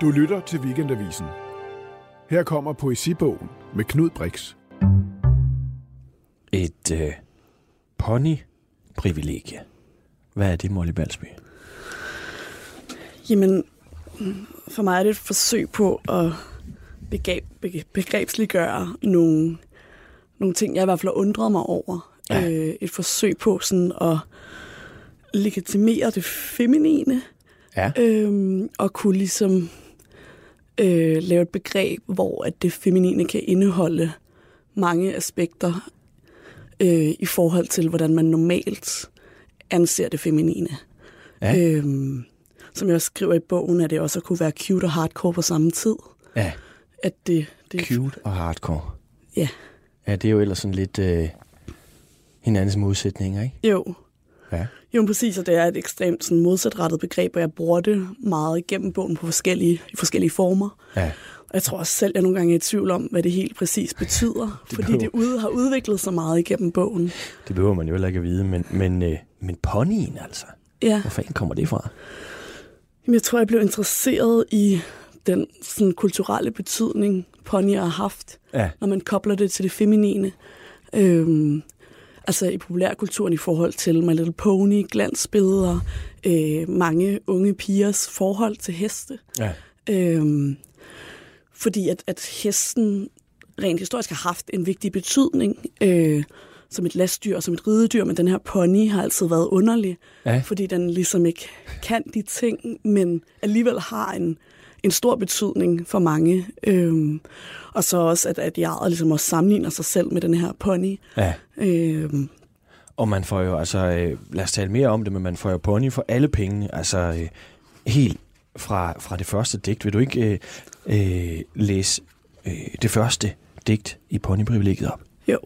Du lytter til Weekendavisen. Her kommer poesibogen med Knud Brix. Et øh, pony-privilegie. Hvad er det, Molly Balsby? Jamen, for mig er det et forsøg på at begreb, begrebsliggøre nogle, nogle ting, jeg i hvert fald har undret mig over. Ja. Øh, et forsøg på sådan at legitimere det feminine. Ja. Øhm, og kunne ligesom øh, lave et begreb, hvor at det feminine kan indeholde mange aspekter øh, i forhold til, hvordan man normalt anser det feminine. Ja. Øhm, som jeg også skriver i bogen, at det også kunne være cute og hardcore på samme tid. Ja, At det, det, cute og hardcore. Ja, Ja, det er jo ellers sådan lidt øh, hinandens modsætninger, ikke? jo. Ja. Jo, præcis, og det er et ekstremt sådan, modsatrettet begreb, og jeg bruger det meget igennem bogen på forskellige, i forskellige former. Ja. Og jeg tror også selv, at jeg nogle gange er i tvivl om, hvad det helt præcis betyder, Det fordi behøver- det ude har udviklet sig meget igennem bogen. Det behøver man jo heller ikke at vide, men, men, øh, men ponyen altså. Ja, Hvor fanden kommer det fra? Jamen, jeg tror, jeg blev interesseret i den sådan, kulturelle betydning, ponyer har haft, Ja. når man kobler det til det feminine. Øhm, altså i populærkulturen i forhold til My Little Pony, glansbilleder, øh, mange unge pigers forhold til heste. Ja. Øhm, fordi at, at hesten rent historisk har haft en vigtig betydning øh, som et lastdyr og som et ridedyr, men den her pony har altid været underlig, Ja. fordi den ligesom ikke kan de ting, men alligevel har en, en stor betydning for mange. Øhm, og så også, at, at jeg ligesom også sammenligner sig selv med den her pony. Ja. Øhm, Og man får jo, altså, øh, lad os tale mere om det, men man får jo pony for alle pengene. Altså, øh, helt fra, fra det første digt. Vil du ikke øh, øh, læse øh, det første digt i ponyprivilegiet op? Jo.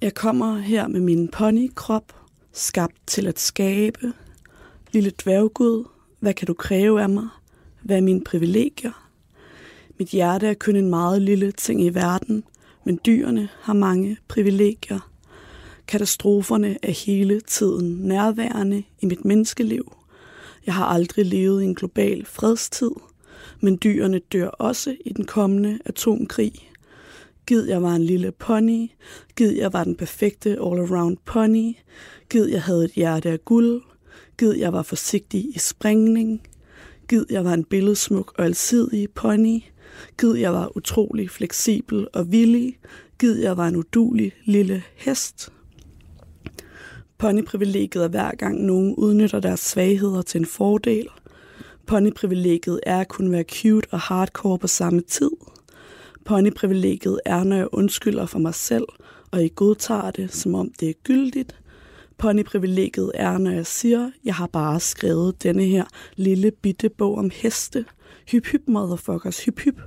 Jeg kommer her med min ponykrop, skabt til at skabe. Lille dværggud, hvad kan du kræve af mig? Hvad er mine privilegier? Mit hjerte er kun en meget lille ting i verden, men dyrene har mange privilegier. Katastroferne er hele tiden nærværende i mit menneskeliv. Jeg har aldrig levet i en global fredstid, men dyrene dør også i den kommende atomkrig. Gid jeg var en lille pony. Gid jeg var den perfekte all-around pony. Gid jeg havde et hjerte af guld. Gid jeg var forsigtig i springning. Gid jeg var en billedsmuk og alsidig pony. Gid jeg var utrolig fleksibel og villig. Gid jeg var en udulig lille hest. Ponyprivilegiet er hver gang nogen udnytter deres svagheder til en fordel. Ponyprivilegiet er at kunne være cute og hardcore på samme tid. Ponyprivilegiet er, når jeg undskylder for mig selv, og I godtager det, som om det er gyldigt. Ponyprivilegiet er, når jeg siger, jeg har bare skrevet denne her lille bitte bog om heste. Hyp hyp, motherfuckers, hyp hyp.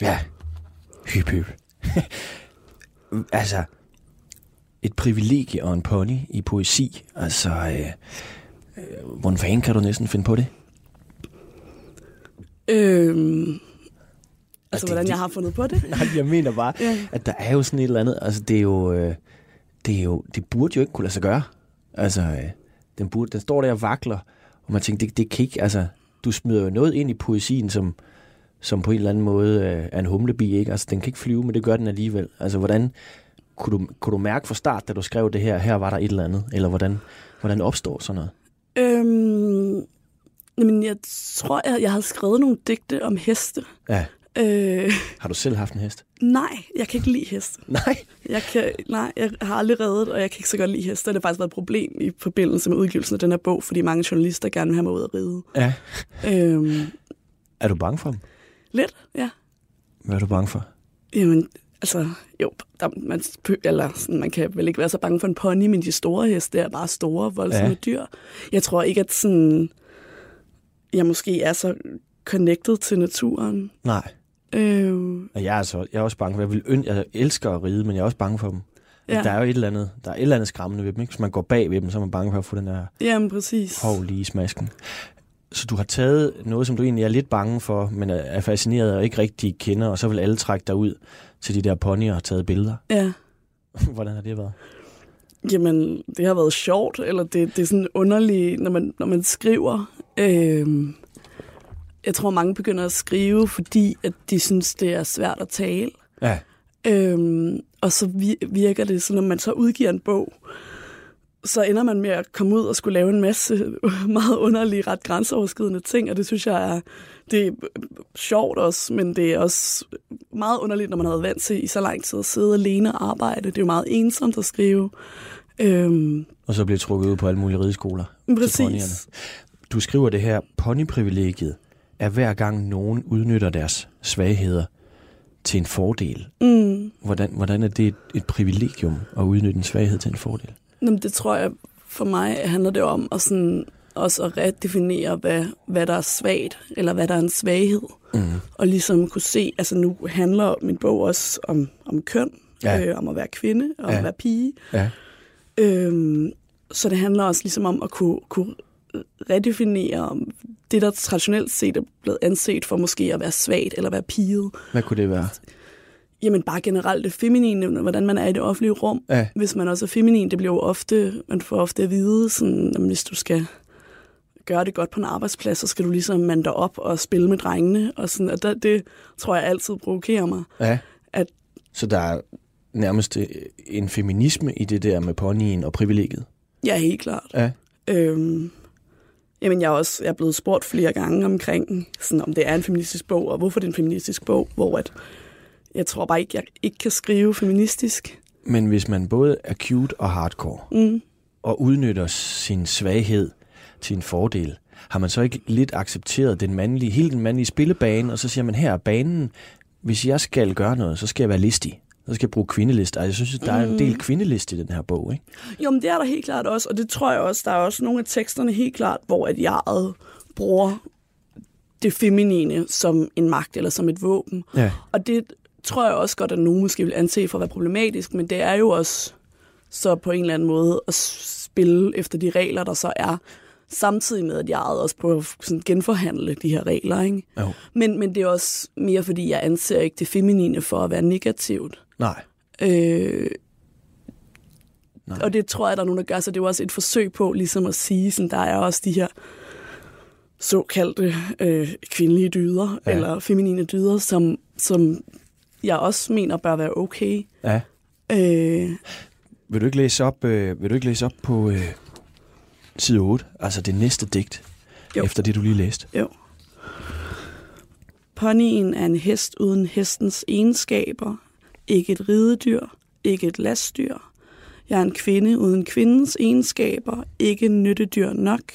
Ja. Hyp, hyp. altså, et privilegie og en pony i poesi. Altså, øh, øh, hvordan fanden kan du næsten finde på det? Øhm, altså, det- hvordan det- jeg har fundet på det? Nej, jeg mener bare, Ja. at der er jo sådan et eller andet, altså det er jo, øh, det er jo, det burde jo ikke kunne lade sig gøre. Altså, øh, den, burde, den står der og vakler, og man tænker, det, det kan ikke, altså, du smider jo noget ind i poesien, som, som på en eller anden måde øh, er en humlebi, ikke? Altså, den kan ikke flyve, men det gør den alligevel. Altså, hvordan kunne du, kunne du mærke fra start, da du skrev det her, her var der et eller andet, eller hvordan, hvordan opstår sådan noget? Øhm, jamen, jeg tror, jeg, jeg havde skrevet nogle digte om heste. Ja. Øh, Har du selv haft en hest? nej, jeg kan ikke lide heste. Nej. Jeg kan, nej, jeg har aldrig reddet, og jeg kan ikke så godt lide heste. Det har faktisk været et problem i forbindelse med udgivelsen af den her bog, fordi mange journalister gerne vil have mig ud at ride. Ja. Øhm, Er du bange for dem? lidt, ja. Hvad er du bange for? Jamen, altså, jo, der, man, eller, sådan, man kan vel ikke være så bange for en pony, men de store heste er bare store, voldsomme ja. dyr. Jeg tror ikke, at sådan, jeg måske er så connected til naturen. Nej. Øh, Og jeg er, altså, jeg er også bange for, jeg, vil øn, jeg elsker at ride, men jeg er også bange for dem. Ja. Der er jo et eller andet, der er et eller andet skræmmende ved dem, ikke? Hvis man går bag ved dem, så er man bange for at få den der jamen, præcis. hov lige i smasken. Så du har taget noget, som du egentlig er lidt bange for, men er- er fascineret og ikke rigtig kender, og så vil alle trække dig ud til de der ponyer og taget billeder. Ja. Hvordan har det været? Jamen, det har været sjovt, eller det, det er sådan underligt, når man, når man skriver. Øh, jeg tror, mange begynder at skrive, fordi at de synes, det er svært at tale. Ja. Øhm, og så virker det, så når man så udgiver en bog, så ender man med at komme ud og skulle lave en masse meget underlige, ret grænseoverskridende ting, og det synes jeg er, det er sjovt også, men det er også meget underligt, når man har været vant til i så lang tid at sidde alene og arbejde. Det er jo meget ensomt at skrive. Øhm, og så bliver trukket ud på alle mulige rideskoler. Præcis. Du skriver det her, ponyprivilegiet er hver gang nogen udnytter deres svagheder til en fordel. Mm. Hvordan, hvordan er det et, et privilegium at udnytte en svaghed til en fordel? Jamen, det tror jeg, for mig handler det om at sådan, også at redefinere, hvad, hvad der er svagt, eller hvad der er en svaghed. Mm. Og ligesom kunne se, altså nu handler min bog også om, om køn, ja. øh, om at være kvinde og ja. at være pige. Ja. Øhm, så det handler også ligesom om at kunne, kunne redefinere det, der traditionelt set er blevet anset for måske at være svagt eller være piget. Hvad kunne det være? Jamen bare generelt det feminine, hvordan man er i det offentlige rum. Ja. Hvis man også er feminin, det bliver jo ofte, man får ofte at vide, sådan, at hvis du skal gøre det godt på en arbejdsplads, så skal du ligesom mande dig op og spille med drengene. Og sådan, og det, det tror jeg altid provokerer mig. Ja. At, så der er nærmest øh, en feminisme i det der med ponyen og privilegiet? Ja, helt klart. Ja. Øhm, jamen, jeg er også jeg er blevet spurgt flere gange omkring, sådan, om det er en feministisk bog, og hvorfor det er en feministisk bog, hvor at, jeg tror bare ikke, jeg ikke kan skrive feministisk. Men hvis man både er cute og hardcore, mm. og udnytter sin svaghed til en fordel, har man så ikke lidt accepteret den mandlige, hele den mandlige spillebane, og så siger man, her er banen, hvis jeg skal gøre noget, så skal jeg være listig. Så skal jeg bruge kvindeliste. Altså, jeg synes, der er en del mm. kvindeliste i den her bog, ikke? Jo, men det er der helt klart også, og det tror jeg også, der er også nogle af teksterne helt klart, hvor at jeg bruger det feminine som en magt eller som et våben. Ja. Og det tror jeg også godt, at nogen måske vil anse for at være problematisk, men det er jo også så på en eller anden måde at spille efter de regler, der så er, samtidig med, at jeg også på at sådan genforhandle de her regler. Ikke? Jo. Men, men det er også mere, fordi jeg anser ikke det feminine for at være negativt. Nej. Øh, Nej. Og det tror jeg, der er nogen, der gør, så det er jo også et forsøg på ligesom at sige, sådan, der er også de her såkaldte øh, kvindelige dyder, ja. eller feminine dyder, som, som jeg også mener bør være okay. Ja. Øh, vil du ikke læse op, øh, vil du ikke læse op på øh, side 8, altså det næste digt, jo. efter det, du lige læste? Jo. Ponyen er en hest uden hestens egenskaber, ikke et ridedyr, ikke et lastdyr. Jeg er en kvinde uden kvindens egenskaber, ikke nyttedyr nok.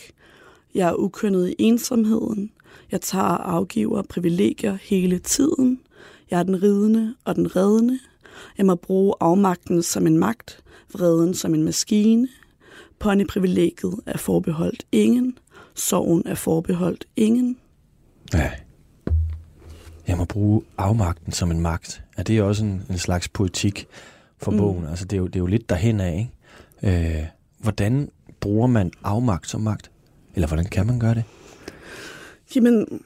Jeg er ukønnet i ensomheden. Jeg tager og afgiver privilegier hele tiden. Jeg er den ridende og den reddende. Jeg må bruge afmagten som en magt, vreden som en maskine. Ponyprivilegiet er forbeholdt ingen. Sorgen er forbeholdt ingen. Ja. Jeg må bruge afmagten som en magt. Er det også en, en slags poetik for mm. bogen? Altså, det er, jo, det er jo lidt derhen af, ikke? Øh, hvordan bruger man afmagt som magt? Eller hvordan kan man gøre det? Jamen,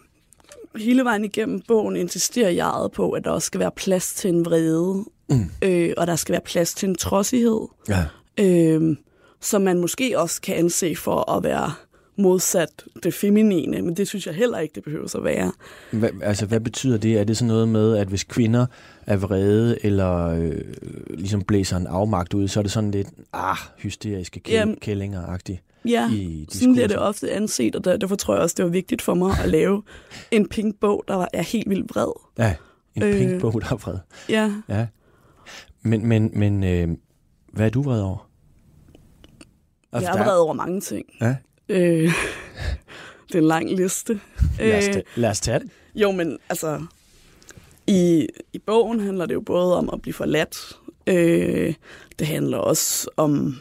hele vejen igennem bogen insisterer jeg på, at der også skal være plads til en vrede, mm. øh, og der skal være plads til en trodsighed, ja. øh, som man måske også kan anse for at være modsat det feminine, men det synes jeg heller ikke, det behøver at være. Hva, altså, hvad betyder det? Er det sådan noget med, at hvis kvinder er vrede, eller øh, ligesom blæser en afmagt ud, så er det sådan lidt, ah, hysteriske kæl- kællinger-agtigt? Ja, i sådan bliver det ofte anset, og derfor tror jeg også, det var vigtigt for mig at lave en pink bog, der er helt vildt vred. Ja, en øh, pink bog, der er vred. Ja. ja. Men, men, men øh, hvad er du vred over? Altså, jeg er vred over mange ting. Ja. Øh, det er en lang liste. Lad os, tage, lad os tage det. Jo, men altså, i, i bogen handler det jo både om at blive forladt. Øh, det handler også om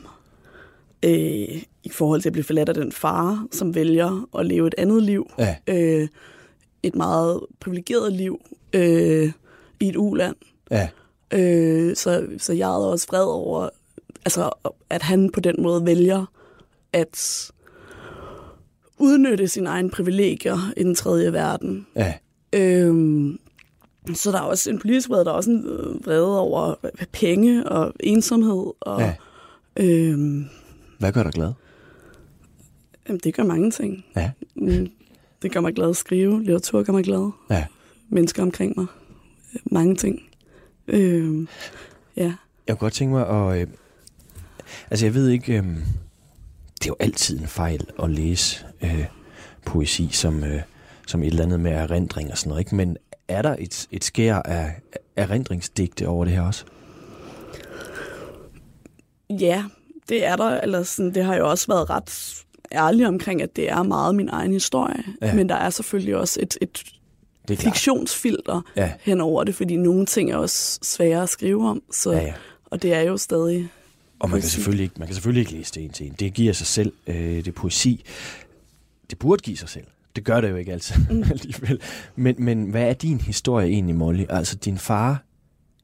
øh, i forhold til at blive forladt af den far, som vælger at leve et andet liv. Ja. Øh, et meget privilegeret liv øh, i et uland. Ja. Øh, så, så jeg er også vred over, altså, at han på den måde vælger at udnytte sine egne privilegier i den tredje verden. Ja. Øhm, så der er også en politisk vrede, der er også en vrede over penge og ensomhed. Og, ja. øhm, Hvad gør dig glad? Jamen, det gør mange ting. Ja. Mm. det gør mig glad at skrive. Litteratur gør mig glad. Ja. Mennesker omkring mig. Mange ting. Øh, ja. Jeg kunne godt tænke mig at... Øh, altså, jeg ved ikke... Øh, det er jo altid en fejl at læse øh, poesi som, øh, som et eller andet med erindring og sådan noget, ikke? Men er der et, et skær af erindringsdigte over det her også? Ja, det er der. Eller sådan, det har jo også været ret ærlig omkring, at det er meget min egen historie. Ja. Men der er selvfølgelig også et, et Det er fiktionsfilter Ja. hen over det, fordi nogle ting er også svære at skrive om. Så, Ja, ja. Og det er jo stadig... Og man kan, selvfølgelig ikke, man kan selvfølgelig ikke læse det en til en. Det giver sig selv. Øh, det er poesi. Det burde give sig selv. Det gør det jo ikke altid mm. alligevel. Men, men hvad er din historie egentlig, Molly? Altså, din far,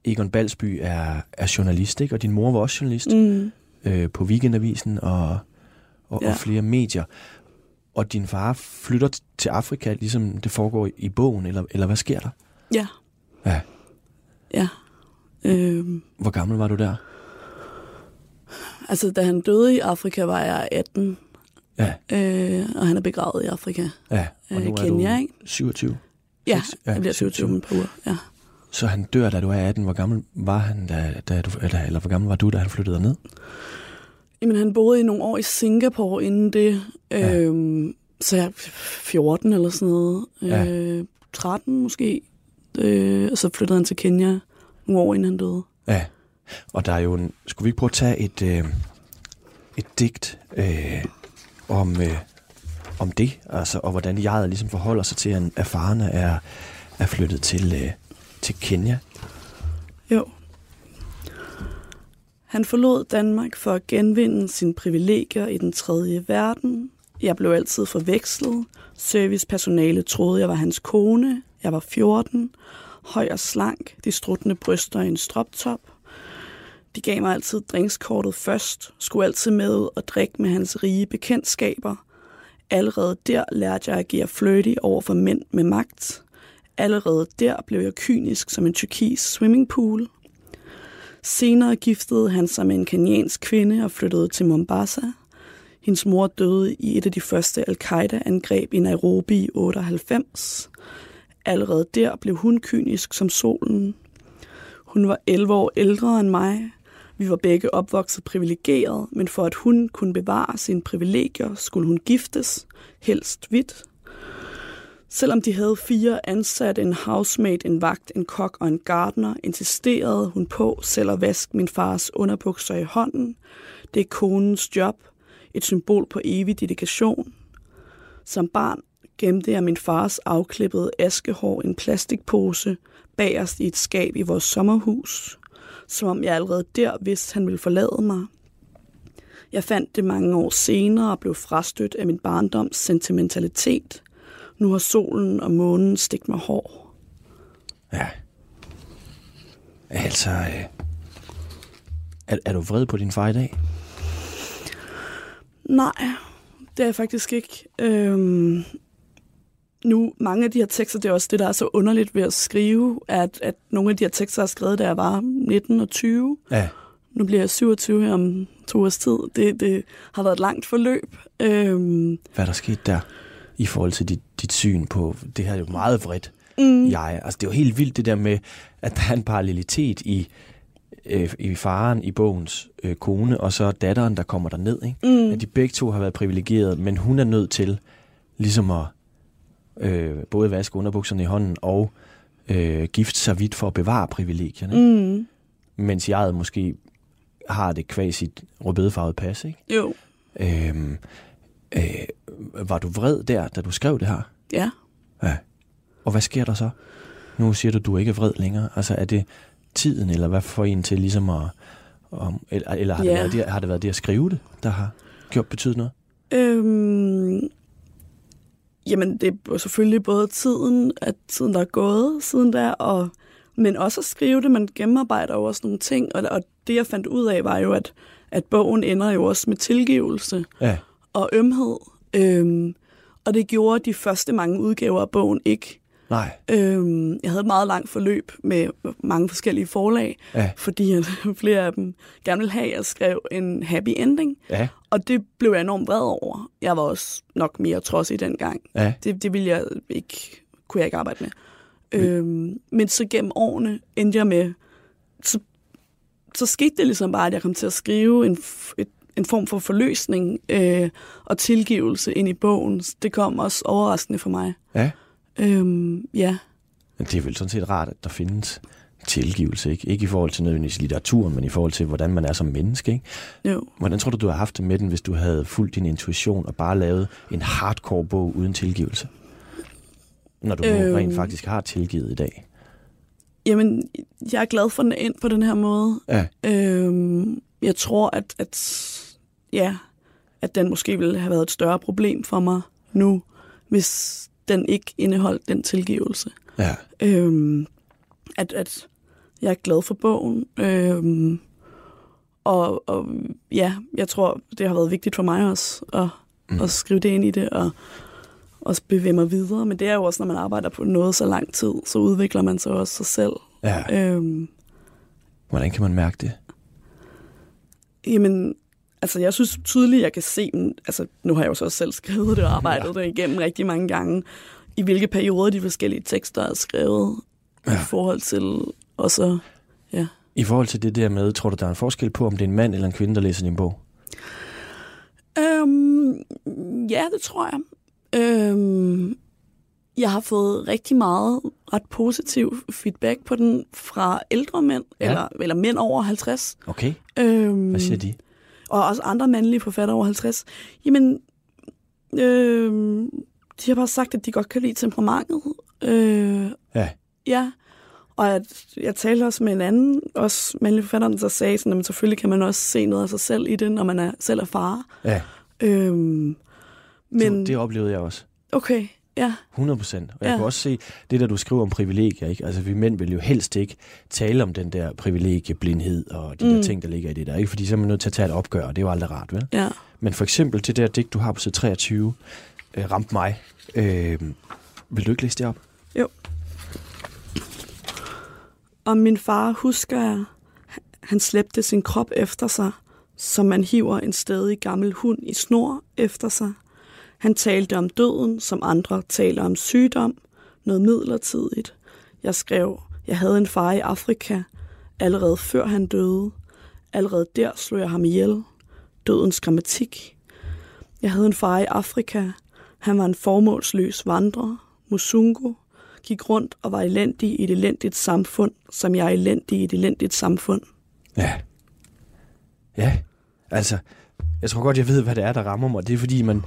Egon Balsby, er, er journalist, ikke? Og din mor var også journalist Mm, øh, på Weekendavisen og, og, ja. Og flere medier. Og din far flytter til Afrika, ligesom det foregår i- i bogen, eller, eller hvad sker der? ja, Ja. ja. Øhm, Hvor gammel var du der? altså, da han døde i Afrika, var jeg 18, Ja, øh, og han er begravet i Afrika. ja. Og Øh, nu er Kenya, du ikke? 27. Ja, ja, jeg bliver 27 om et par uger. Ja. Så han dør, da du er 18. Hvor gammel var han, da, da du, eller, eller hvor gammel var du, da han flyttede ned? Jamen, han boede i nogle år i Singapore inden det. Ja. Øhm, så jeg er 14 eller sådan noget. Ja. Øh, 13 måske. Øh, og så flyttede han til Kenya nogle år inden han døde. Ja. Og der er jo en... Skulle vi ikke prøve at tage et, øh, et digt øh, om, øh, om det? Altså, og hvordan jeg ligesom forholder sig til, at erfarne er, er flyttet til, øh, til Kenya. Jo. Han forlod Danmark for at genvinde sine privilegier i den tredje verden. Jeg blev altid forvekslet. Servicepersonale troede, jeg var hans kone. Jeg var 14. Høj og slank. De struttende bryster i en stroptop. De gav mig altid drinkskortet først. Skulle altid med ud og drikke med hans rige bekendtskaber. Allerede der lærte jeg at agere flirty over for mænd med magt. Allerede der blev jeg kynisk som en tyrkis swimmingpool. Senere giftede han sig med en kenyansk kvinde og flyttede til Mombasa. Hendes mor døde i et af de første al-Qaida-angreb i Nairobi i 98. Allerede der blev hun kynisk som solen. Hun var 11 år ældre end mig. Vi var begge opvokset privilegeret, men for at hun kunne bevare sine privilegier, skulle hun giftes, helst hvidt. Selvom de havde fire ansatte, en housemaid, en vagt, en kok og en gardener, insisterede hun på selv at vaske min fars underbukser i hånden. Det er konens job, et symbol på evig dedikation. Som barn gemte jeg min fars afklippede askehår i en plastikpose bagerst i et skab i vores sommerhus, som om jeg allerede der vidste, han ville forlade mig. Jeg fandt det mange år senere og blev frastødt af min barndoms sentimentalitet. Nu har solen og månen stigt mig hår. Ja. Altså... Øh, er, er du vred på din far i dag? Nej, det er jeg faktisk ikke. Øhm, nu, mange af de her tekster, det er også det, der er så underligt ved at skrive, at, at nogle af de her tekster, jeg har skrevet, da jeg var 19 og 20. Ja. Nu bliver jeg 27 her om to års tid. Det, det har været et langt forløb. Øhm, Hvad er der sket der? I forhold til dit, dit syn på... Det her er jo meget vredt. mm, jeg. Altså, det er jo helt vildt det der med, at der er en parallelitet i, øh, i faren, i bogens øh, kone, og så datteren, der kommer der ned. Ikke? mm, At de begge to har været privilegeret, men hun er nødt til ligesom at øh, både vaske underbukserne i hånden og øh, gifte sig vidt for at bevare privilegierne. Mm. Mens jeg måske har det kvæg sit rødbedefarvede pas. Ikke? jo, Øhm, øh, var du vred der, da du skrev det her? ja. Ja. Og hvad sker der så? Nu siger du, at du ikke er vred længere. Altså er det tiden, eller hvad får en til ligesom at... Om, eller eller har, Ja. det været det, har det været det at skrive det, der har gjort betydet noget? Øhm, jamen, det er selvfølgelig både tiden, at tiden, der er gået siden der, og, men også at skrive det. Man gennemarbejder jo også nogle ting, og, og det, jeg fandt ud af, var jo, at, at bogen ender jo også med tilgivelse Ja. og ømhed. Øhm, og det gjorde de første mange udgaver af bogen ikke. Nej. Øhm, jeg havde et meget langt forløb med mange forskellige forlag, Ja. fordi at flere af dem gerne ville have, at jeg skrev en happy ending. Ja. Og det blev jeg enormt vred over. Jeg var også nok mere trodsig dengang. Ja. Det, det ville jeg ikke, kunne jeg ikke arbejde med. Øhm, men så gennem årene endte jeg med, så, så skete det ligesom bare, at jeg kom til at skrive en, et, en form for forløsning øh, og tilgivelse ind i bogen. Det kom også overraskende for mig. Ja. Øhm, ja. Men det er vel sådan set rart, at der findes tilgivelse, ikke? Ikke i forhold til nødvendigvis litteraturen, men i forhold til, hvordan man er som menneske, ikke? Jo. Hvordan tror du, du har haft det med den, hvis du havde fulgt din intuition og bare lavet en hardcore bog uden tilgivelse? Når du. Øhm. rent faktisk har tilgivet i dag. Jamen, jeg er glad for, at den er ind på den her måde. Ja. Øhm, jeg tror, at, at, ja, at den måske ville have været et større problem for mig nu, hvis den ikke indeholdt den tilgivelse. Ja. Øhm, at, at jeg er glad for bogen. Øhm, og, og ja, jeg tror, det har været vigtigt for mig også at, Mm. at skrive det ind i det og også bevæge mig videre. Men det er jo også, når man arbejder på noget så lang tid, så udvikler man sig også sig selv. ja. Øhm, Hvordan kan man mærke det? Jamen, altså jeg synes tydeligt, jeg kan se, altså nu har jeg jo så også selv skrevet det og arbejdet ja. det igennem rigtig mange gange, i hvilke perioder de forskellige tekster er skrevet, ja. i forhold til også, ja. I forhold til det der med, tror du, der er en forskel på, om det er en mand eller en kvinde, der læser din bog? Øhm, ja, det tror jeg. Øhm, jeg har fået rigtig meget ret positiv feedback på den fra ældre mænd, ja. eller, eller mænd over 50. Okay. Øhm, Hvad siger de? Og også andre mandlige forfattere over 50, jamen, øh, de har bare sagt, at de godt kan lide temperamentet. Øh, Ja. ja, og at jeg talte også med en anden, også mandlig forfatter, der sagde, sådan, at selvfølgelig kan man også se noget af sig selv i det, når man er, selv er far. Ja, Øh, men... men, det, det oplevede jeg også. okay, ja, 100 procent. Og jeg ja. Kan også se, det der du skriver om privilegier, ikke? Altså vi mænd vil jo helst ikke tale om den der privilegieblindhed og de mm. der ting, der ligger i det der, ikke? Fordi så er man nødt til at tage et opgør, og det er jo aldrig rart, vel? ja. Men for eksempel det der digt, du har på side 23, øh, ramte mig. Øh, vil du ikke læse det op? Om min far husker jeg, han slæbte sin krop efter sig, som man hiver en stadig gammel hund i snor efter sig. Han talte om døden, som andre taler om sygdom, noget midlertidigt. Jeg skrev, jeg havde en far i Afrika, allerede før han døde. Allerede der slog jeg ham ihjel. Dødens grammatik. Jeg havde en far i Afrika. Han var en formålsløs vandrer, musungo, gik rundt og var elendig i et elendigt samfund, som jeg er elendig i et elendigt samfund. Ja. Ja, altså, jeg tror godt, jeg ved, hvad det er, der rammer mig. Det er fordi, man...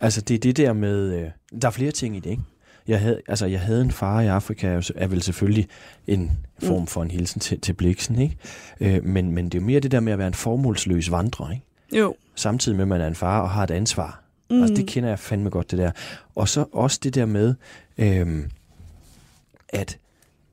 Altså, det er det der med... Øh, der er flere ting i det, ikke? Jeg havde, altså, jeg havde en far i Afrika, er jo- er vel selvfølgelig en form for en hilsen til, til Bliksen, ikke? Øh, men, men det er jo mere det der med at være en formålsløs vandrer, ikke? Jo. Samtidig med, at man er en far og har et ansvar. Mm. Altså, det kender jeg fandme godt, det der. Og så også det der med, øhm, at,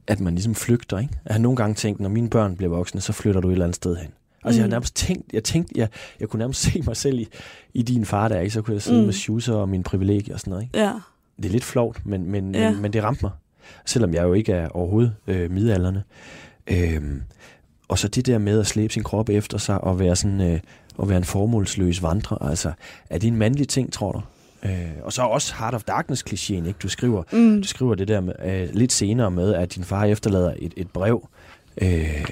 at man ligesom flygter, ikke? Jeg har nogle gange tænkt, når mine børn bliver voksne, så flytter du et eller andet sted hen. Altså, mm. jeg har nærmest tænkt, jeg tænkte, jeg, jeg kunne nærmest se mig selv i, i din far der, ikke? Så kunne jeg sidde mm. Med shoeser og mine privilegier og sådan noget, ikke? Ja. Det er lidt flovt, men, men, Ja. men, men det ramte mig. Selvom jeg jo ikke er overhovedet øh, midalderne. Øhm, og så det der med at slæbe sin krop efter sig og være sådan øh, og være en formålsløs vandrer, altså er det en mandlig ting, tror du? Øh, og så også Heart of Darkness klichéen, ikke? Du skriver, Mm. du skriver det der med, øh, lidt senere med, at din far efterlader et, et brev, øh,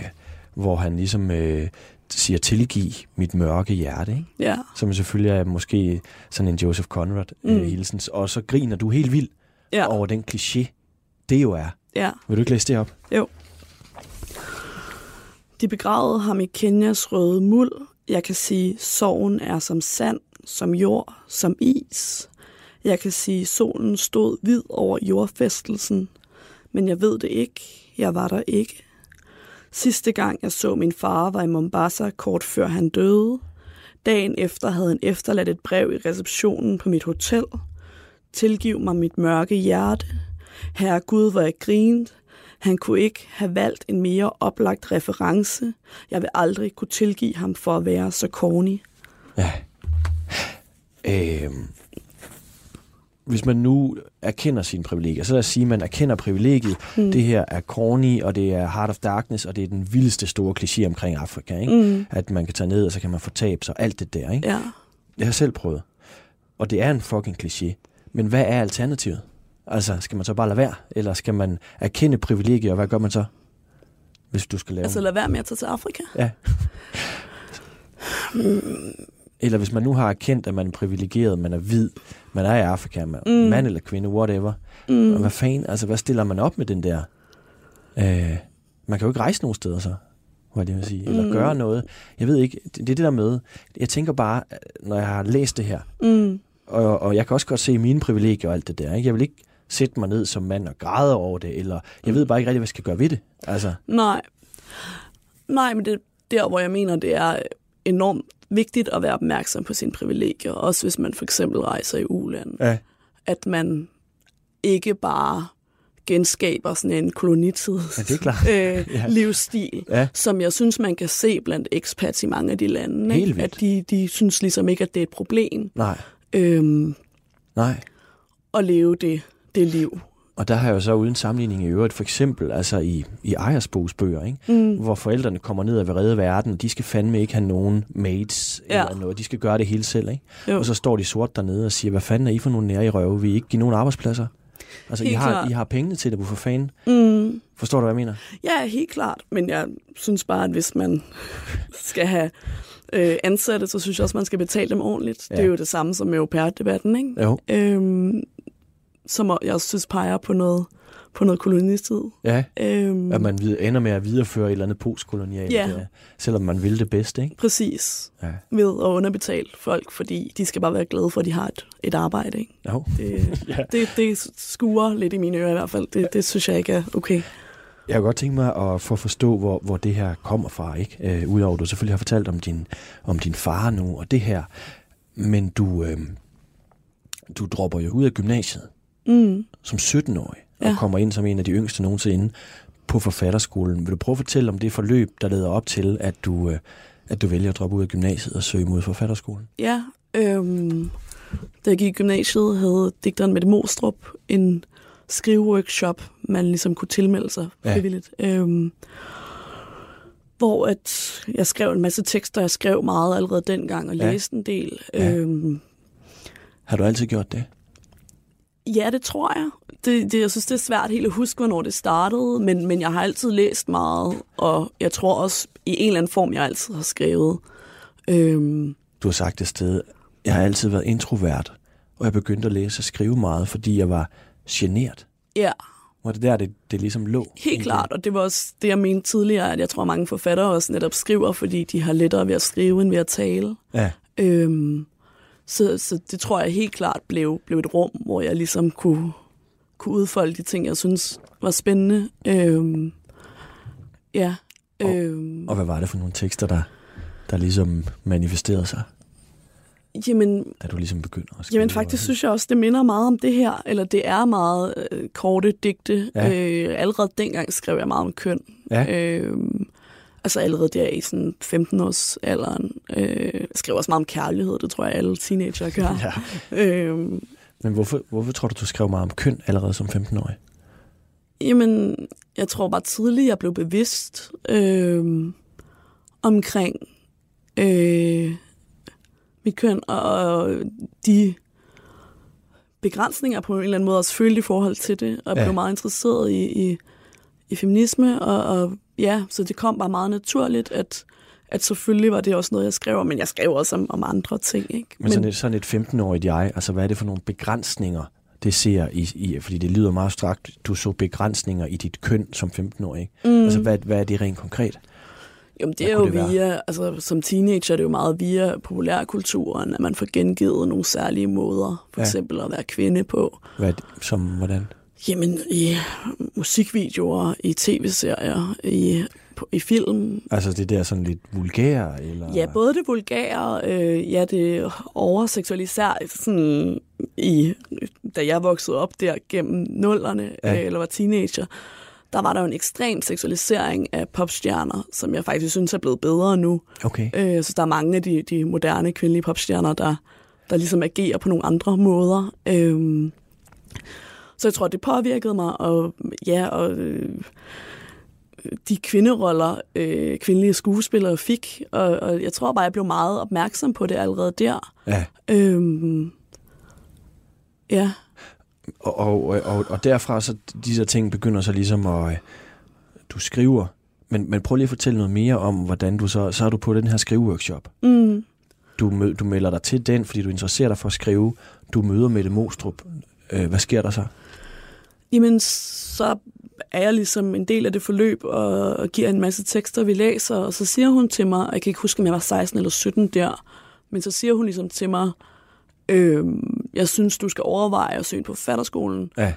hvor han ligesom øh, siger, tilgiv mit mørke hjerte, ikke? Ja. som selvfølgelig er måske sådan en Joseph Conrad øh, Mm. hilsens, og så griner du helt vildt Ja. over den kliché, det jo er. ja. Vil du ikke læse det op? De begravede ham i Kenyas røde muld. Jeg kan sige, sorgen er som sand, som jord, som is. Jeg kan sige, solen stod hvid over jordfæstelsen. Men jeg ved det ikke. Jeg var der ikke. Sidste gang jeg så min far var i Mombasa kort før han døde. Dagen efter havde han efterladt et brev i receptionen på mit hotel. Tilgiv mig mit mørke hjerte. Herre Gud, hvor jeg grinte. Han kunne ikke have valgt en mere oplagt reference. Jeg vil aldrig kunne tilgive ham for at være så corny. Ja. Øhm, hvis man nu erkender sine privilegier, så lad os sige, at man erkender privilegiet, mm. det her er corny, og det er Heart of Darkness, og det er den vildeste store kliché omkring Afrika, ikke? Mm. at man kan tage ned, og så kan man få tab sig, alt det der. Ikke? Ja. Jeg har selv prøvet, og det er en fucking kliché. Men hvad er alternativet? Altså, skal man så bare lade være, eller skal man erkende privilegier, og hvad gør man så, hvis du skal lave... Altså lad være med at tage til Afrika? Ja. Eller hvis man nu har erkendt, at man er privilegeret, man er hvid, man er i Afrika, man, mm. mand eller kvinde, whatever. Mm. Og hvad fanden, altså hvad stiller man op med den der? Øh, man kan jo ikke rejse nogen steder så, hvad det vil sige, eller mm. gøre noget. Jeg ved ikke, det, det er det der med, jeg tænker bare, når jeg har læst det her, mm. og, og jeg kan også godt se mine privilegier og alt det der, ikke? jeg vil ikke sætte mig ned som mand og græde over det, eller jeg ved bare ikke rigtig, hvad jeg skal gøre ved det. Altså. Nej. Nej, men det der, hvor jeg mener, det er enormt vigtigt at være opmærksom på sine privilegier, også hvis man for eksempel rejser i uland. Ja. At man ikke bare genskaber sådan en kolonitid ja, det er klart. øh, ja. livsstil, ja. som jeg synes, man kan se blandt expats i mange af de lande. Helt At de, de synes ligesom ikke, at det er et problem. Nej. Øhm, Nej. At leve det, det liv. Og der har jeg jo så uden sammenligning i øvrigt, for eksempel altså i, i ejersbogsbøger, ikke? Mm. hvor forældrene kommer ned og vil redde verden, de skal fandme ikke have nogen mates ja. eller noget, de skal gøre det hele selv. Ikke? Og så står de sort dernede og siger, hvad fanden er I for nogle nære i røve, vi ikke give nogen arbejdspladser? Altså, I har, I har pengene til det, hvorfor fanden? Mm. Forstår du, hvad jeg mener? Ja, helt klart. Men jeg synes bare, at hvis man skal have øh, ansatte, så synes jeg også, man skal betale dem ordentligt. Ja. Det er jo det samme som med au pair-debatten, ikke? Jo. Øhm, som jeg også synes peger på noget, på noget kolonistid. Ja, øhm, at man ender med at videreføre et eller andet postkolonialt, ja. Der, selvom man vil det bedste, ikke? Præcis. Ja. Ved at underbetale folk, fordi de skal bare være glade for, at de har et, et arbejde, ikke? Jo. Det, ja. det, det skuer lidt i mine ører i hvert fald. Det, det synes jeg ikke er okay. Jeg har godt tænkt mig at få forstå, hvor, hvor det her kommer fra, ikke? Øh, Udover at du selvfølgelig har fortalt om din, om din far nu og det her. Men du, øh, du dropper jo ud af gymnasiet mm. som 17-årig, ja. og kommer ind som en af de yngste nogensinde på forfatterskolen. Vil du prøve at fortælle om det forløb, der leder op til, at du, øh, at du vælger at droppe ud af gymnasiet og søge mod forfatterskolen? Ja, øhm, da jeg gik i gymnasiet, havde digteren Mette Mostrup en skriveworkshop, man ligesom kunne tilmelde sig frivilligt. Ja. Øhm, hvor at jeg skrev en masse tekster, jeg skrev meget allerede dengang og ja. læste en del. Ja. Øhm, Har du altid gjort det? Ja, det tror jeg. Det, det, jeg synes, det er svært helt at huske, hvornår det startede, men, men jeg har altid læst meget, og jeg tror også i en eller anden form, jeg altid har skrevet. Øhm. Du har sagt et sted, jeg har altid været introvert, og jeg begyndte at læse og skrive meget, fordi jeg var genert. Ja. Var det der, det, det ligesom lå? Helt klart, og det var også det, jeg mente tidligere, at jeg tror, mange forfattere også netop skriver, fordi de har lettere ved at skrive, end ved at tale. Ja. Øhm, så, så det tror jeg helt klart blev, blev et rum, hvor jeg ligesom kunne, kunne udfolde de ting, jeg synes var spændende. Øhm, ja. Øhm, og, og hvad var det for nogle tekster, der, der ligesom manifesterede sig? Jamen, da du ligesom begynder at skrive? Jamen faktisk synes jeg også, det minder meget om det her, eller det er meget øh, korte digte. Ja. Øh, allerede dengang skrev jeg meget om køn. Ja. Øh, altså allerede der i sådan 15-års alderen. Øh, skrev også meget om kærlighed, det tror jeg alle teenager gør. ja. øhm, Men hvorfor, hvorfor tror du, du skrev meget om køn allerede som 15-årig? Jamen, jeg tror bare tidligt, jeg blev bevidst øh, omkring øh, mit køn og de begrænsninger på en eller anden måde også følte i forhold til det, og jeg ja. blev meget interesseret i, i, i feminisme, og, og ja, så det kom bare meget naturligt, at, at selvfølgelig var det også noget, jeg skrev men jeg skrev også om, om andre ting. Ikke? Men, men sådan et, sådan et 15-årigt jeg, altså hvad er det for nogle begrænsninger, det ser i, i fordi det lyder meget strakt, du så begrænsninger i dit køn som 15-årig. Mm. Altså hvad, hvad er det rent konkret? Jamen det er jo det via, altså som teenager er det jo meget via populærkulturen, at man får gengivet nogle særlige måder, for ja. eksempel at være kvinde på. Hvad, som hvordan? Jamen i musikvideoer, i tv-serier, i, i film. Altså det der sådan lidt vulgære? Eller? Ja, både det vulgære, øh, ja det overseksualiserer, sådan i, da jeg voksede op der gennem nullerne, ja. øh, eller var teenager, der var der jo en ekstrem seksualisering af popstjerner, som jeg faktisk synes er blevet bedre nu. Okay. Øh, så der er mange af de, de moderne kvindelige popstjerner, der, der ligesom agerer på nogle andre måder. Øhm, så jeg tror, det påvirkede mig, og ja, og øh, de kvinderoller, øh, kvindelige skuespillere fik, og, og jeg tror bare, jeg blev meget opmærksom på det allerede der. Ja. Øhm, ja. Og, og, og, og derfra så de der ting begynder så ligesom at... øh, Du skriver, men, men prøv lige at fortælle noget mere om, hvordan du så... Så er du på den her skriveworkshop. Mm. Du, du melder dig til den, fordi du interesserer dig for at skrive. Du møder Mette Mostrup. Øh, hvad sker der så? Jamen, så er jeg ligesom en del af det forløb og, og giver en masse tekster, vi læser, og så siger hun til mig, og jeg kan ikke huske, om jeg var 16 eller 17 der, men så siger hun ligesom til mig, øh, jeg synes, du skal overveje at søge på fatterskolen. Ja.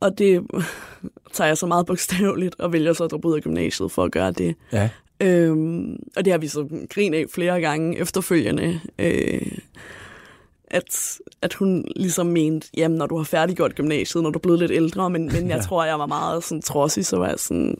Og det tager jeg så meget bogstaveligt, og vælger så at droppe ud af gymnasiet for at gøre det. Ja. Øhm, og det har vi så grin af flere gange efterfølgende. Øh, at, at hun ligesom mente, jamen når du har færdiggjort gymnasiet, når du er blevet lidt ældre, men, men jeg Ja. tror, jeg var meget sådan trodsig, så var jeg sådan,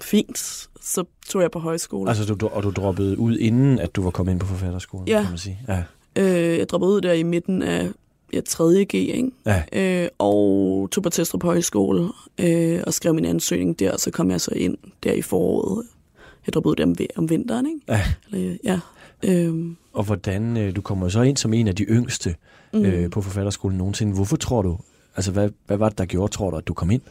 fint, så tog jeg på højskole. Altså, du, og du droppede ud inden, at du var kommet ind på forfatterskolen, Ja. kan man sige. Ja. Øh, jeg droppede ud der i midten af ja, 3. G, ikke? Ja. Øh, og tog på Testrup Højskole øh, og skrev min ansøgning der, og så kom jeg så ind der i foråret. Jeg droppede ud der om, om vinteren, ikke? ja. Eller, ja. Øh, Og hvordan, øh, du kommer så ind som en af de yngste mm. øh, på forfatterskolen nogensinde. Hvorfor tror du, altså hvad, hvad var det, der gjorde, tror du, at du kom ind?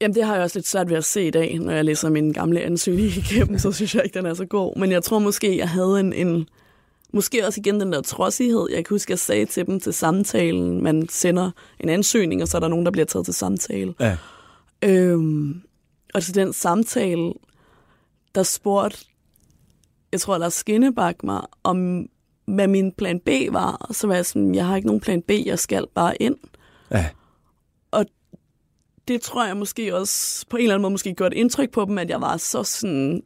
Jamen, det har jeg også lidt svært ved at se i dag, når jeg læser min gamle ansøgning igennem, så synes jeg ikke, den er så god. Men jeg tror måske, jeg havde en, en måske også igen den der trodsighed. Jeg kan huske, jeg sagde til dem til samtalen, man sender en ansøgning, og så er der nogen, der bliver taget til samtale. Ja. Øhm, og til den samtale, der spurgte, jeg tror, Lars Skinnebak mig, om hvad min plan B var. Og så var jeg sådan, jeg har ikke nogen plan B, jeg skal bare ind. Ja. det tror jeg måske også på en eller anden måde måske gjort indtryk på dem, at jeg var så sådan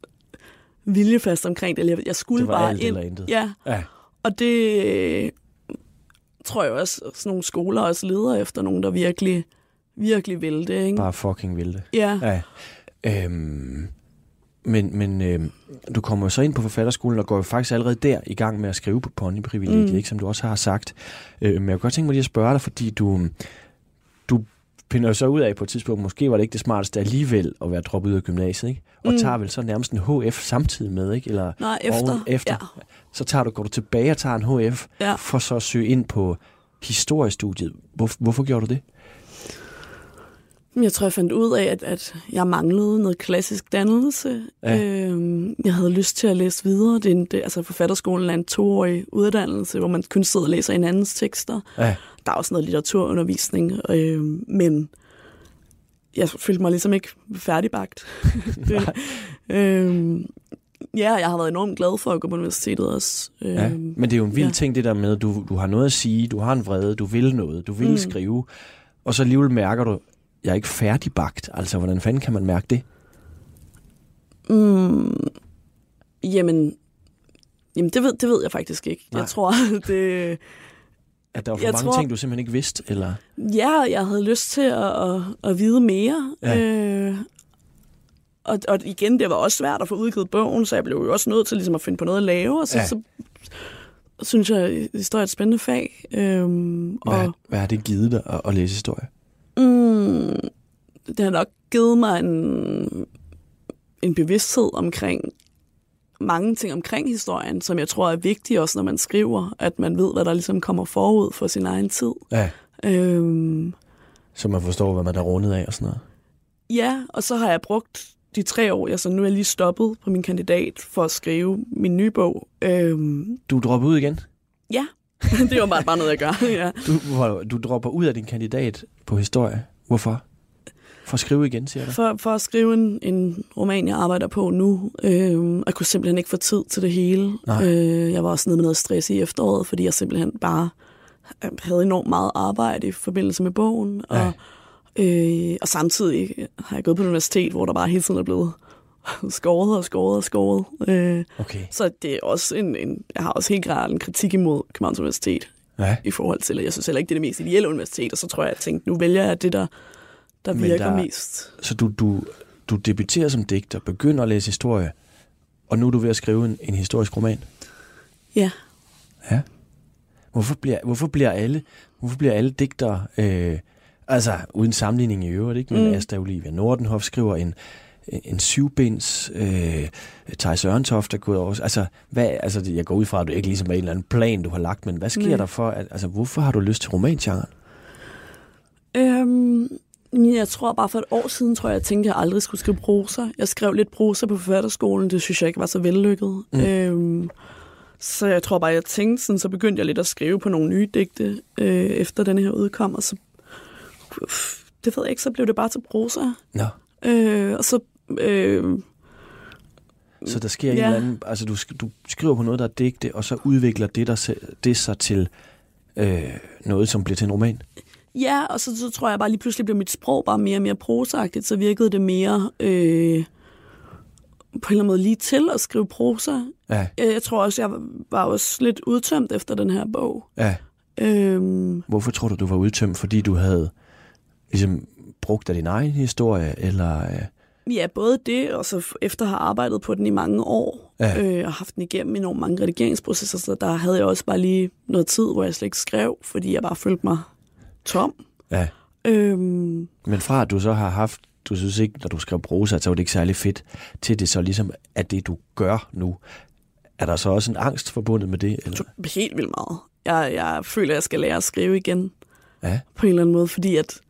viljefast omkring det. Jeg- Jeg skulle Det bare ind. Ja, Ja. og det øh, tror jeg også, sådan nogle skoler også leder efter nogen, der virkelig, virkelig vil det. Ikke? Bare fucking ville det. Ja. Ja. Øhm, men men øhm, du kommer jo så ind på forfatterskolen og går jo faktisk allerede der i gang med at skrive på ponyprivilegiet, Mm. mm. ikke, som du også har sagt. Øh, men jeg kunne godt tænke mig lige at spørge dig, fordi du, du finder jo så ud af på et tidspunkt, måske var det ikke det smarteste alligevel at være droppet ud af gymnasiet, ikke? Og Mm. tager vel så nærmest en HF samtidig med, ikke? Eller Nej, efter. oven efter. Ja. Så tager du, går du tilbage og tager en HF, Ja. for så at søge ind på historiestudiet. Hvor, hvorfor gjorde du det? Jeg tror, jeg fandt ud af, at, at jeg manglede noget klassisk dannelse. Ja. Øhm, jeg havde lyst til at læse videre. Det er en, det, altså forfatterskolen er en toårig uddannelse, hvor man kun sidder og læser hinandens tekster. Ja. Der er også noget litteraturundervisning, øh, men jeg følte mig ligesom ikke færdigbagt. det, øh, ja, jeg har været enormt glad for at gå på universitetet også. Ja, men det er jo en vild ja. ting, det der med, at du, du har noget at sige, du har en vrede, du vil noget, du vil mm. skrive, og så alligevel mærker du, jeg er ikke færdigbagt. Altså, hvordan fanden kan man mærke det? Mm, jamen, jamen det, ved, det ved jeg faktisk ikke. Nej. Jeg tror, det... At der var for Jeg mange tror- ting, du simpelthen ikke vidste? Eller? Ja, jeg havde lyst til at, at, at vide mere. Ja. Øh, og, og igen, det var også svært at få udgivet bogen, så jeg blev jo også nødt til ligesom at finde på noget at lave. Og så, ja. Så synes jeg, historie er et spændende fag. Øhm, Hvad, og hvad har det givet dig at, at læse historie? Mm, det har nok givet mig en, en bevidsthed omkring mange ting omkring historien, som jeg tror er vigtigt også, når man skriver, at man ved, hvad der ligesom kommer forud for sin egen tid. Ja. Øhm, Så man forstår, hvad man er rundet af og sådan noget. Ja, og så har jeg brugt de tre år, jeg så nu er jeg lige stoppet på min kandidat for at skrive min nye bog. Øhm, Du dropper ud igen? ja, det var bare, bare noget, jeg gør. Ja. Du, du dropper ud af din kandidat på historie. Hvorfor? For at skrive igen, siger du? For, for at skrive en, en roman, jeg arbejder på nu. Øhm, jeg kunne simpelthen ikke få tid til det hele. Nej. Øh, jeg var også nede med noget stress i efteråret, fordi jeg simpelthen bare øh, havde enormt meget arbejde i forbindelse med bogen. Og, Ja. øh, og samtidig har jeg gået på et universitet, hvor der bare hele tiden er blevet skåret og skåret og skåret. Øh, Okay. Så det er også en, en, jeg har også helt klart en kritik imod Københavns Universitet Ja. i forhold til, at jeg synes heller ikke, det er det mest ideelle universitet, og så tror jeg, at jeg tænkte, nu vælger jeg det, der, der Men virker der- mest. Så du, du, du debuterer som digter, begynder at læse historie, og nu er du ved at skrive en, en historisk roman. Ja. Ja. Hvorfor bliver, hvorfor bliver alle, hvorfor bliver alle digtere, øh, altså uden sammenligning i øvrigt, ikke? men mm. Asta Olivia Nordenhoff skriver en, en syvbinds, øh, Thijs Ørntoft er gået over. Altså, hvad, altså, jeg går ud fra, at du ikke ligesom er en eller anden plan, du har lagt, men hvad sker Nej. der for, at, altså, hvorfor har du lyst til romangenren? Øhm, jeg tror bare for et år siden, tror jeg, jeg tænkte, at jeg aldrig skulle skrive prosa. Jeg skrev lidt prosa på forfatterskolen, det synes jeg ikke var så vellykket. Mm. Øhm, så jeg tror bare, jeg tænkte sådan, så begyndte jeg lidt at skrive på nogle nye digte, øh, efter den her udkom, og så, det ved jeg ikke, så blev det bare til prosa. Nå. Øh, og så... Øh, så der sker ja. en eller anden... Altså, du, du skriver på noget, der er digte, og så udvikler det, der, det sig til øh, noget, som bliver til en roman? Ja, og så, så tror jeg bare lige pludselig blev mit sprog bare mere og mere prosagtigt, så virkede det mere... Øh, på en eller anden måde lige til at skrive prosa. Ja. Øh, jeg tror også, jeg var også lidt udtømt efter den her bog. Ja. Øhm, Hvorfor tror du, du var udtømt? Fordi du havde ligesom brugt af din egen historie, eller... Øh... Ja, både det, og så efter at have arbejdet på den i mange år, ja. øh, og haft den igennem nogle mange redigeringsprocesser, så der havde jeg også bare lige noget tid, hvor jeg slet ikke skrev, fordi jeg bare følte mig tom. Ja. Øhm, Men fra at du så har haft, du synes ikke, når du skrev prosa, så var det ikke særlig fedt, til det så ligesom, at det du gør nu, er der så også en angst forbundet med det? Eller? Helt vildt meget. Jeg, jeg føler, at jeg skal lære at skrive igen. Ja. På en eller anden måde, fordi at,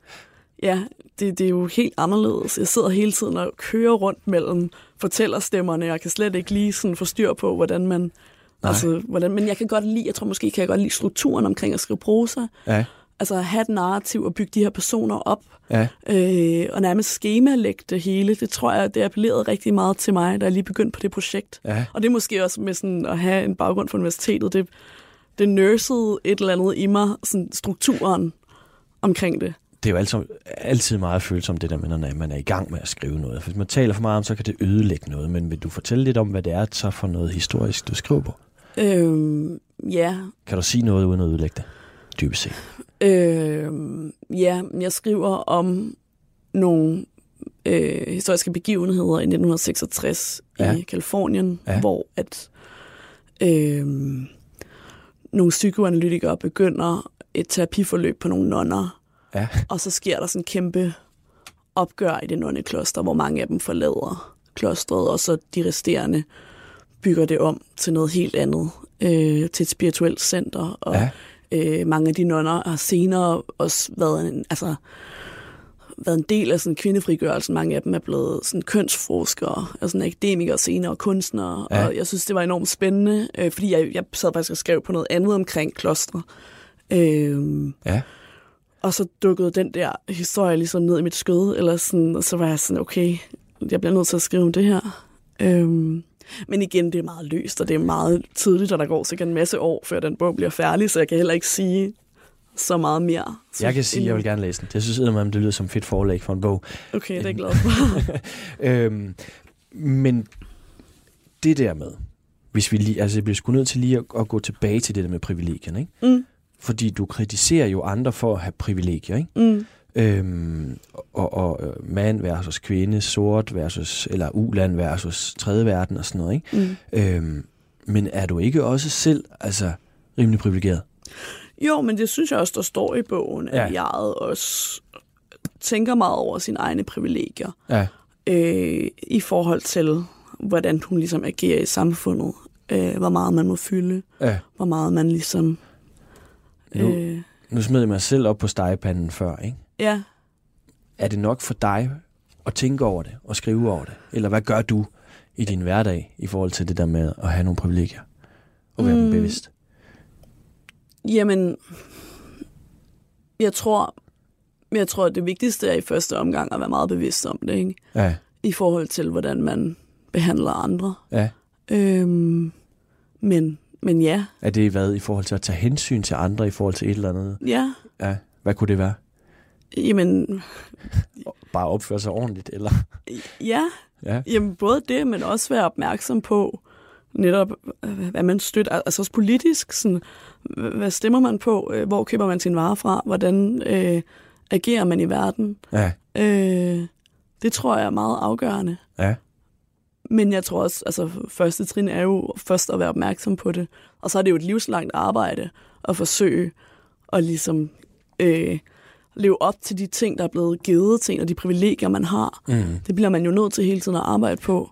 ja, det, det er jo helt anderledes. Jeg sidder hele tiden og kører rundt mellem fortællerstemmerne. Jeg kan slet ikke lige sådan få styr på, hvordan man... Nej. Altså, hvordan, men jeg kan godt lide, jeg tror måske, kan jeg godt lide strukturen omkring at skrive prosa. Ja. Altså at have et narrativ og bygge de her personer op. Ja. Øh, og nærmest skemalægge det hele. Det tror jeg, det appellerede rigtig meget til mig, da jeg lige begyndte på det projekt. Ja. Og det er måske også med sådan at have en baggrund for universitetet. Det, det nursede et eller andet i mig, sådan strukturen omkring det det er jo altid, altid meget følsomt, det der med, når man er i gang med at skrive noget. For hvis man taler for meget om, så kan det ødelægge noget. Men vil du fortælle lidt om, hvad det er så for noget historisk, du skriver på? Øhm, ja. Kan du sige noget uden at ødelægge det, dybest set? Øhm, ja, jeg skriver om nogle øh, historiske begivenheder i 1966 ja. i Kalifornien, ja. hvor at øh, nogle psykoanalytikere begynder et terapiforløb på nogle nonner, Ja. Og så sker der sådan en kæmpe opgør i det nonnekloster, hvor mange af dem forlader klostret, og så de resterende bygger det om til noget helt andet, øh, til et spirituelt center. Og ja. øh, mange af de nonner har senere også været en, altså, været en del af sådan kvindefrigørelsen. Mange af dem er blevet sådan kønsforskere, altså akademikere senere og kunstnere. Ja. Og jeg synes, det var enormt spændende, øh, fordi jeg, jeg sad faktisk og skrev på noget andet omkring klostre. Øh, ja. Og så dukkede den der historie ligesom ned i mit skød, eller sådan, og så var jeg sådan, okay, jeg bliver nødt til at skrive om det her. Øhm, men igen, det er meget løst, og det er meget tidligt, og der går sikkert en masse år, før den bog bliver færdig, så jeg kan heller ikke sige så meget mere. Så jeg kan sige, at jeg vil gerne læse den. Jeg synes, at det lyder som fedt forlæg for en bog. Okay, det er jeg glad for. øhm, men det der med, hvis vi lige, altså jeg bliver sgu nødt til lige at, at gå tilbage til det der med privilegierne, ikke? Mm. Fordi du kritiserer jo andre for at have privilegier, ikke? Mm. Øhm, og, og øh, mand versus kvinde, sort versus, eller uland versus tredje verden og sådan noget, ikke? Mm. Øhm, men er du ikke også selv altså, rimelig privilegeret? Jo, men det synes jeg også, der står i bogen, Ja. at jeg også tænker meget over sine egne privilegier Ja. øh, i forhold til, hvordan hun ligesom agerer i samfundet. Øh, hvor meget man må fylde, ja. hvor meget man ligesom... Nu, Øh, nu smed jeg mig selv op på stegepanden før, ikke? ja, Er det nok for dig at tænke over det og skrive over det? Eller hvad gør du i din hverdag i forhold til det der med at have nogle privilegier? Og være mm. dem bevidst? Jamen, jeg tror, jeg tror, det vigtigste er i første omgang at være meget bevidst om det, ikke? Ja, I forhold til, hvordan man behandler andre. ja. Øhm, men, men ja, Er det hvad i forhold til at tage hensyn til andre i forhold til et eller andet? ja, Ja, hvad kunne det være? jamen, Bare opføre sig ordentligt, eller? ja, Ja, jamen både det, men også være opmærksom på netop, øh, hvad man støtter, altså også politisk, sådan, hvad stemmer man på, øh, hvor køber man sin varer fra, hvordan øh, agerer man i verden. ja, Øh, det tror jeg er meget afgørende. ja. Men jeg tror også, altså første trin er jo først at være opmærksom på det. Og så er det jo et livslangt arbejde at forsøge at ligesom øh, leve op til de ting, der er blevet givet til en, og de privilegier, man har. Mm. Det bliver man jo nødt til hele tiden at arbejde på.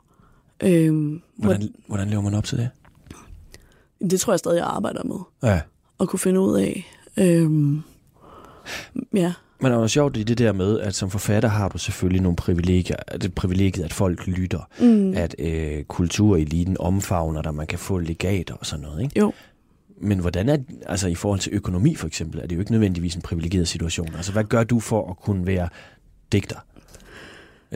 Øh, Hvordan, hvordan lever man op til det? det tror jeg stadig, jeg arbejder med. Ja. At kunne finde ud af. Øh, ja. Men det er jo sjovt i det der med, at som forfatter har du selvfølgelig nogle privilegier. Det privilegiet, at folk lytter. Mm. At øh, kultureliten omfavner dig, man kan få legater og sådan noget. Ikke? Jo. Men hvordan er, altså i forhold til økonomi for eksempel, er det jo ikke nødvendigvis en privilegeret situation. Altså hvad gør du for at kunne være digter?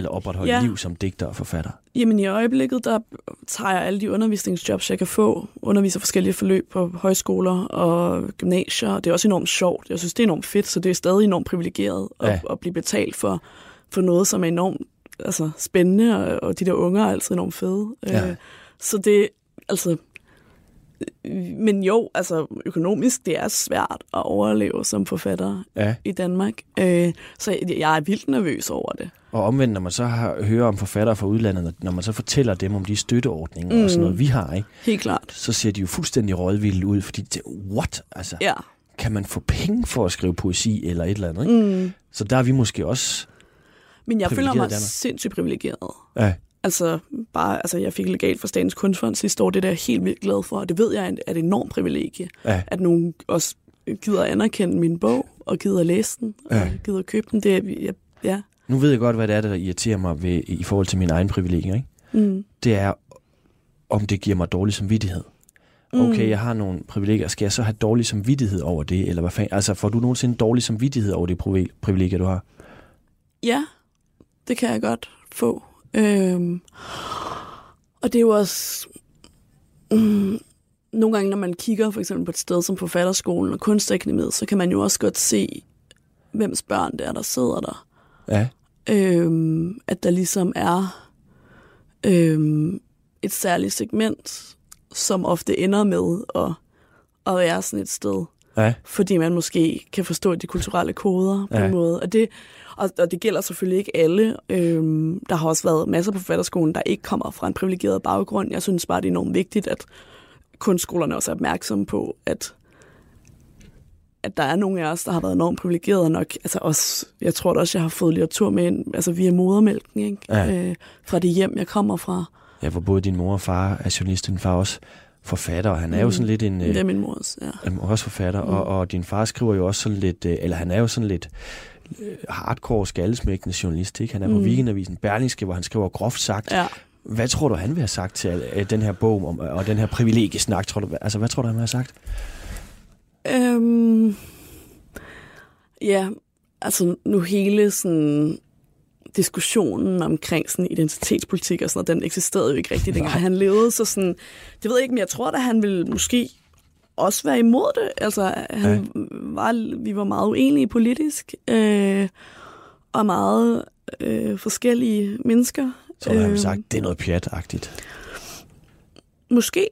Eller opretholde Ja. liv som digter og forfatter? Jamen i øjeblikket, der tager jeg alle de undervisningsjobs, jeg kan få. Underviser forskellige forløb på højskoler og gymnasier. Det er også enormt sjovt. Jeg synes, det er enormt fedt, så det er stadig enormt privilegeret at, Ja. at blive betalt for, for noget, som er enormt altså, spændende, og, og de der unger er altid enormt fede. Ja. Øh, så det, altså... Men jo, altså økonomisk, det er svært at overleve som forfatter Ja. i Danmark. Øh, så jeg, er vildt nervøs over det. Og omvendt, når man så har, hører om forfattere fra udlandet, når man så fortæller dem om de støtteordninger mm. og sådan noget, vi har, ikke? Helt klart. så ser de jo fuldstændig rådvilde ud, fordi det, what? Altså, Ja. kan man få penge for at skrive poesi eller et eller andet? Ikke? Mm. Så der er vi måske også... Men jeg føler mig sindssygt privilegeret. Ja, Altså, bare, altså, jeg fik legalt fra Statens Kunstfond sidste år, det er jeg helt vildt glad for, og det ved jeg er et- enormt privilegie, ja, at nogen også gider anerkende min bog, og gider læse den, og Ja. gider købe den. Det er, jeg, ja. Nu ved jeg godt, hvad det er, der irriterer mig ved, i forhold til min egen privilegier. Ikke? Mm. Det er, om det giver mig dårlig samvittighed. Okay, jeg har nogle privilegier. Skal jeg så have dårlig samvittighed over det? Eller hvad fanden? Altså, får du nogensinde dårlig samvittighed over det privi- privilegier, du har? Ja, det kan jeg godt få. Øhm, og det er jo også... Mm, nogle gange, når man kigger for eksempel på et sted som Forfatterskolen og Kunstakademiet, så kan man jo også godt se, hvems børn det er, der sidder der. Ja, Øhm, at der ligesom er øhm, et særligt segment, som ofte ender med at, at være sådan et sted ja, fordi man måske kan forstå de kulturelle koder på Ja. en måde. Og det, og, og det gælder selvfølgelig ikke alle. Øhm, der har også været masser på forfatterskolen, der ikke kommer fra en privilegeret baggrund. Jeg synes bare, det er enormt vigtigt, at kunstskolerne også er opmærksomme på, at at der er nogle af os, der har været enormt privilegerede nok. Altså også, jeg tror da også, jeg har fået litteratur med ind, altså via modermælken, ikke? Ja. Øh, fra det hjem, jeg kommer fra. ja, hvor både din mor og far er journalist, din far også forfatter, og han er jo Mm. sådan lidt en... Det er min mors, ja. Jamen, også forfatter, mm. og, og din far skriver jo også sådan lidt, øh, eller han er jo sådan lidt øh, hardcore, skaldesmækkende journalist, ikke? Han er på Mm. Weekendavisen Berlingske, hvor han skriver groft sagt. ja. Hvad tror du, han vil have sagt til øh, den her bog om, og den her privilegiesnak? Tror du, altså, hvad tror du, han vil have sagt? Øhm, ja, altså nu hele sådan diskussionen omkring sådan identitetspolitik og sådan noget, den eksisterede jo ikke rigtigt, dengang Nej. han levede, så sådan, det ved jeg ikke, men jeg tror, at han ville måske også være imod det. Altså, han var, vi var meget uenige politisk, øh, og meget øh, forskellige mennesker. Så havde han Øhm, sagt, det er noget pjat-agtigt. Måske.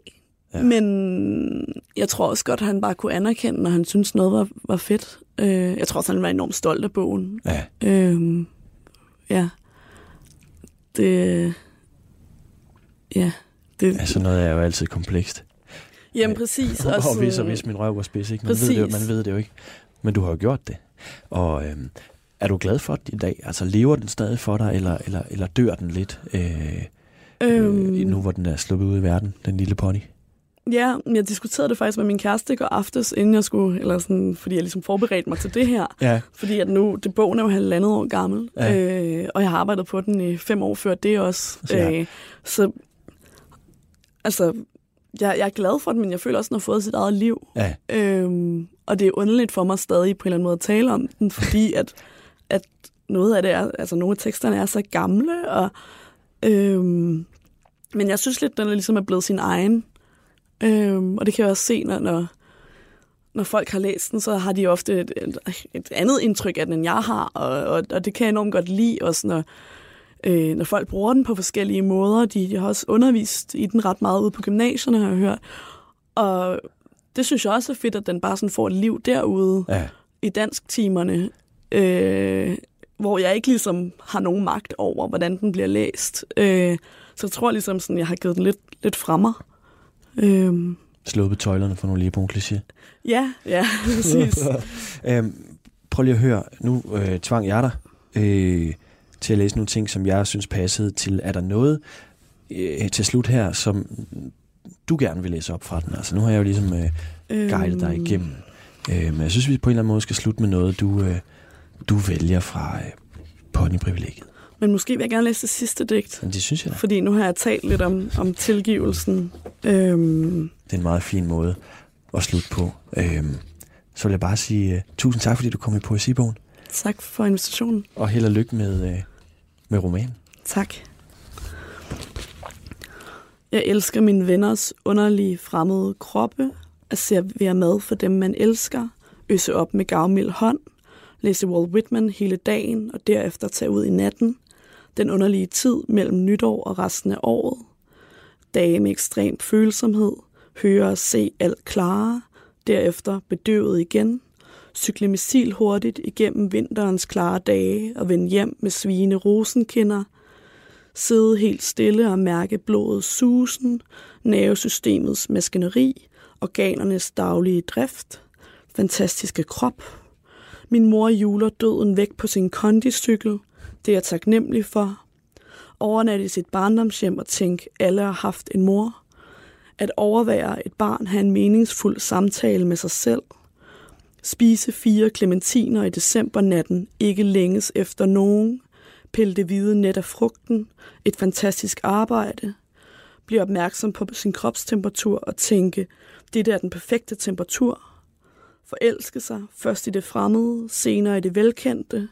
Ja. Ja. Men jeg tror også godt, at han bare kunne anerkende, når han syntes noget var, var fedt. Øh, jeg tror også, han var enormt stolt af bogen. Ja, Øh, ja. Det... Ja. Det, sådan noget er jo altid komplekst. jamen præcis. Og, og hvis og sådan- hvis min røv var spids, ikke? Man, ved det, jo- Præcis. man ved det jo ikke. Men du har jo gjort det. Og øhm, er du glad for det i dag? Altså lever den stadig for dig, eller, eller, eller dør den lidt? Øh, Øhm, øh, nu hvor den er sluppet ud i verden, den lille pony. Ja, jeg diskuterede det faktisk med min kæreste i går aftes, inden jeg skulle, eller sådan, fordi jeg ligesom forberedte mig til det her. Ja, Fordi at nu, det bogen er jo halvandet år gammel, Ja. øh, og jeg har arbejdet på den i fem år før det også. Ja. Øh, så altså, jeg, jeg er glad for den, men jeg føler også, at den har fået sit eget liv. ja, Øhm, og det er underligt for mig stadig på en eller anden måde at tale om den, fordi at, at noget af det er, altså nogle af teksterne er så gamle, og, øhm, men jeg synes lidt, den er ligesom er blevet sin egen. Øhm, og det kan jeg også se, når, når, når folk har læst den, så har de ofte et, et, et andet indtryk af den, end jeg har, og, og, og det kan jeg enormt godt lide, også når, øh, når folk bruger den på forskellige måder. De, de har også undervist i den ret meget ude på gymnasierne, har jeg hørt. Og det synes jeg også er fedt, at den bare sådan får et liv derude ja. i dansktimerne, øh, hvor jeg ikke ligesom har nogen magt over, hvordan den bliver læst. Øh, Så jeg tror ligesom, sådan, jeg har givet den lidt, lidt fremme. Øhm, Sluppet tøjlerne for nogle lige på en kliché. ja, ja, præcis. Øhm, prøv lige at høre. Nu øh, tvang jeg dig øh, til at læse nogle ting, som jeg synes passede til. Er der noget øh, til slut her, som du gerne vil læse op fra den? Altså nu har jeg jo ligesom øh, guidet dig Øhm, igennem. Øh, men jeg synes, vi på en eller anden måde skal slutte med noget, du, øh, du vælger fra øh, ponyprivilegiet. Men måske vil jeg gerne læse det sidste digt. Men det synes jeg da. Fordi nu har jeg talt lidt om, om tilgivelsen. Øhm, Det er en meget fin måde at slutte på. Øhm, så vil jeg bare sige uh, tusind tak, fordi du kom i Poesibogen. tak for invitationen. Og held og lykke med, uh, med romanen. Tak. Jeg elsker mine venners underlige fremmede kroppe, at servere mad for dem, man elsker, øse op med gavmild hånd, læse Walt Whitman hele dagen og derefter tage ud i natten, den underlige tid mellem nytår og resten af året, dage med ekstrem følsomhed, høre og se alt klare, derefter bedøvet igen, cykle missil hurtigt igennem vinterens klare dage og vende hjem med svine rosenkinder, sidde helt stille og mærke blodets susen, nervesystemets maskineri, organernes daglige drift, fantastiske krop. Min mor juler døden væk på sin kondicykel. Det er jeg taknemmelig for. Overnatte i sit barndomshjem og tænke, alle har haft en mor. At overvære et barn have en meningsfuld samtale med sig selv. Spise fire klementiner i decembernatten, ikke længes efter nogen. Pille det hvide net af frugten. Et fantastisk arbejde. Blive opmærksom på sin kropstemperatur og tænke, det der er den perfekte temperatur. Forelske sig, først i det fremmede, senere i det velkendte.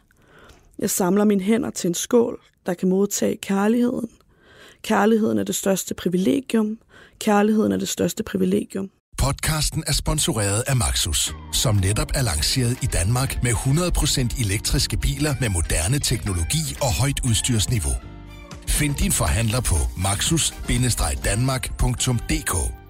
Jeg samler mine hænder til en skål, der kan modtage kærligheden. Kærligheden er det største privilegium. Kærligheden er det største privilegium. Podcasten er sponsoreret af Maxus, som netop er lanceret i Danmark med 100% elektriske biler med moderne teknologi og højt udstyrsniveau. Find din forhandler på maxus-danmark.dk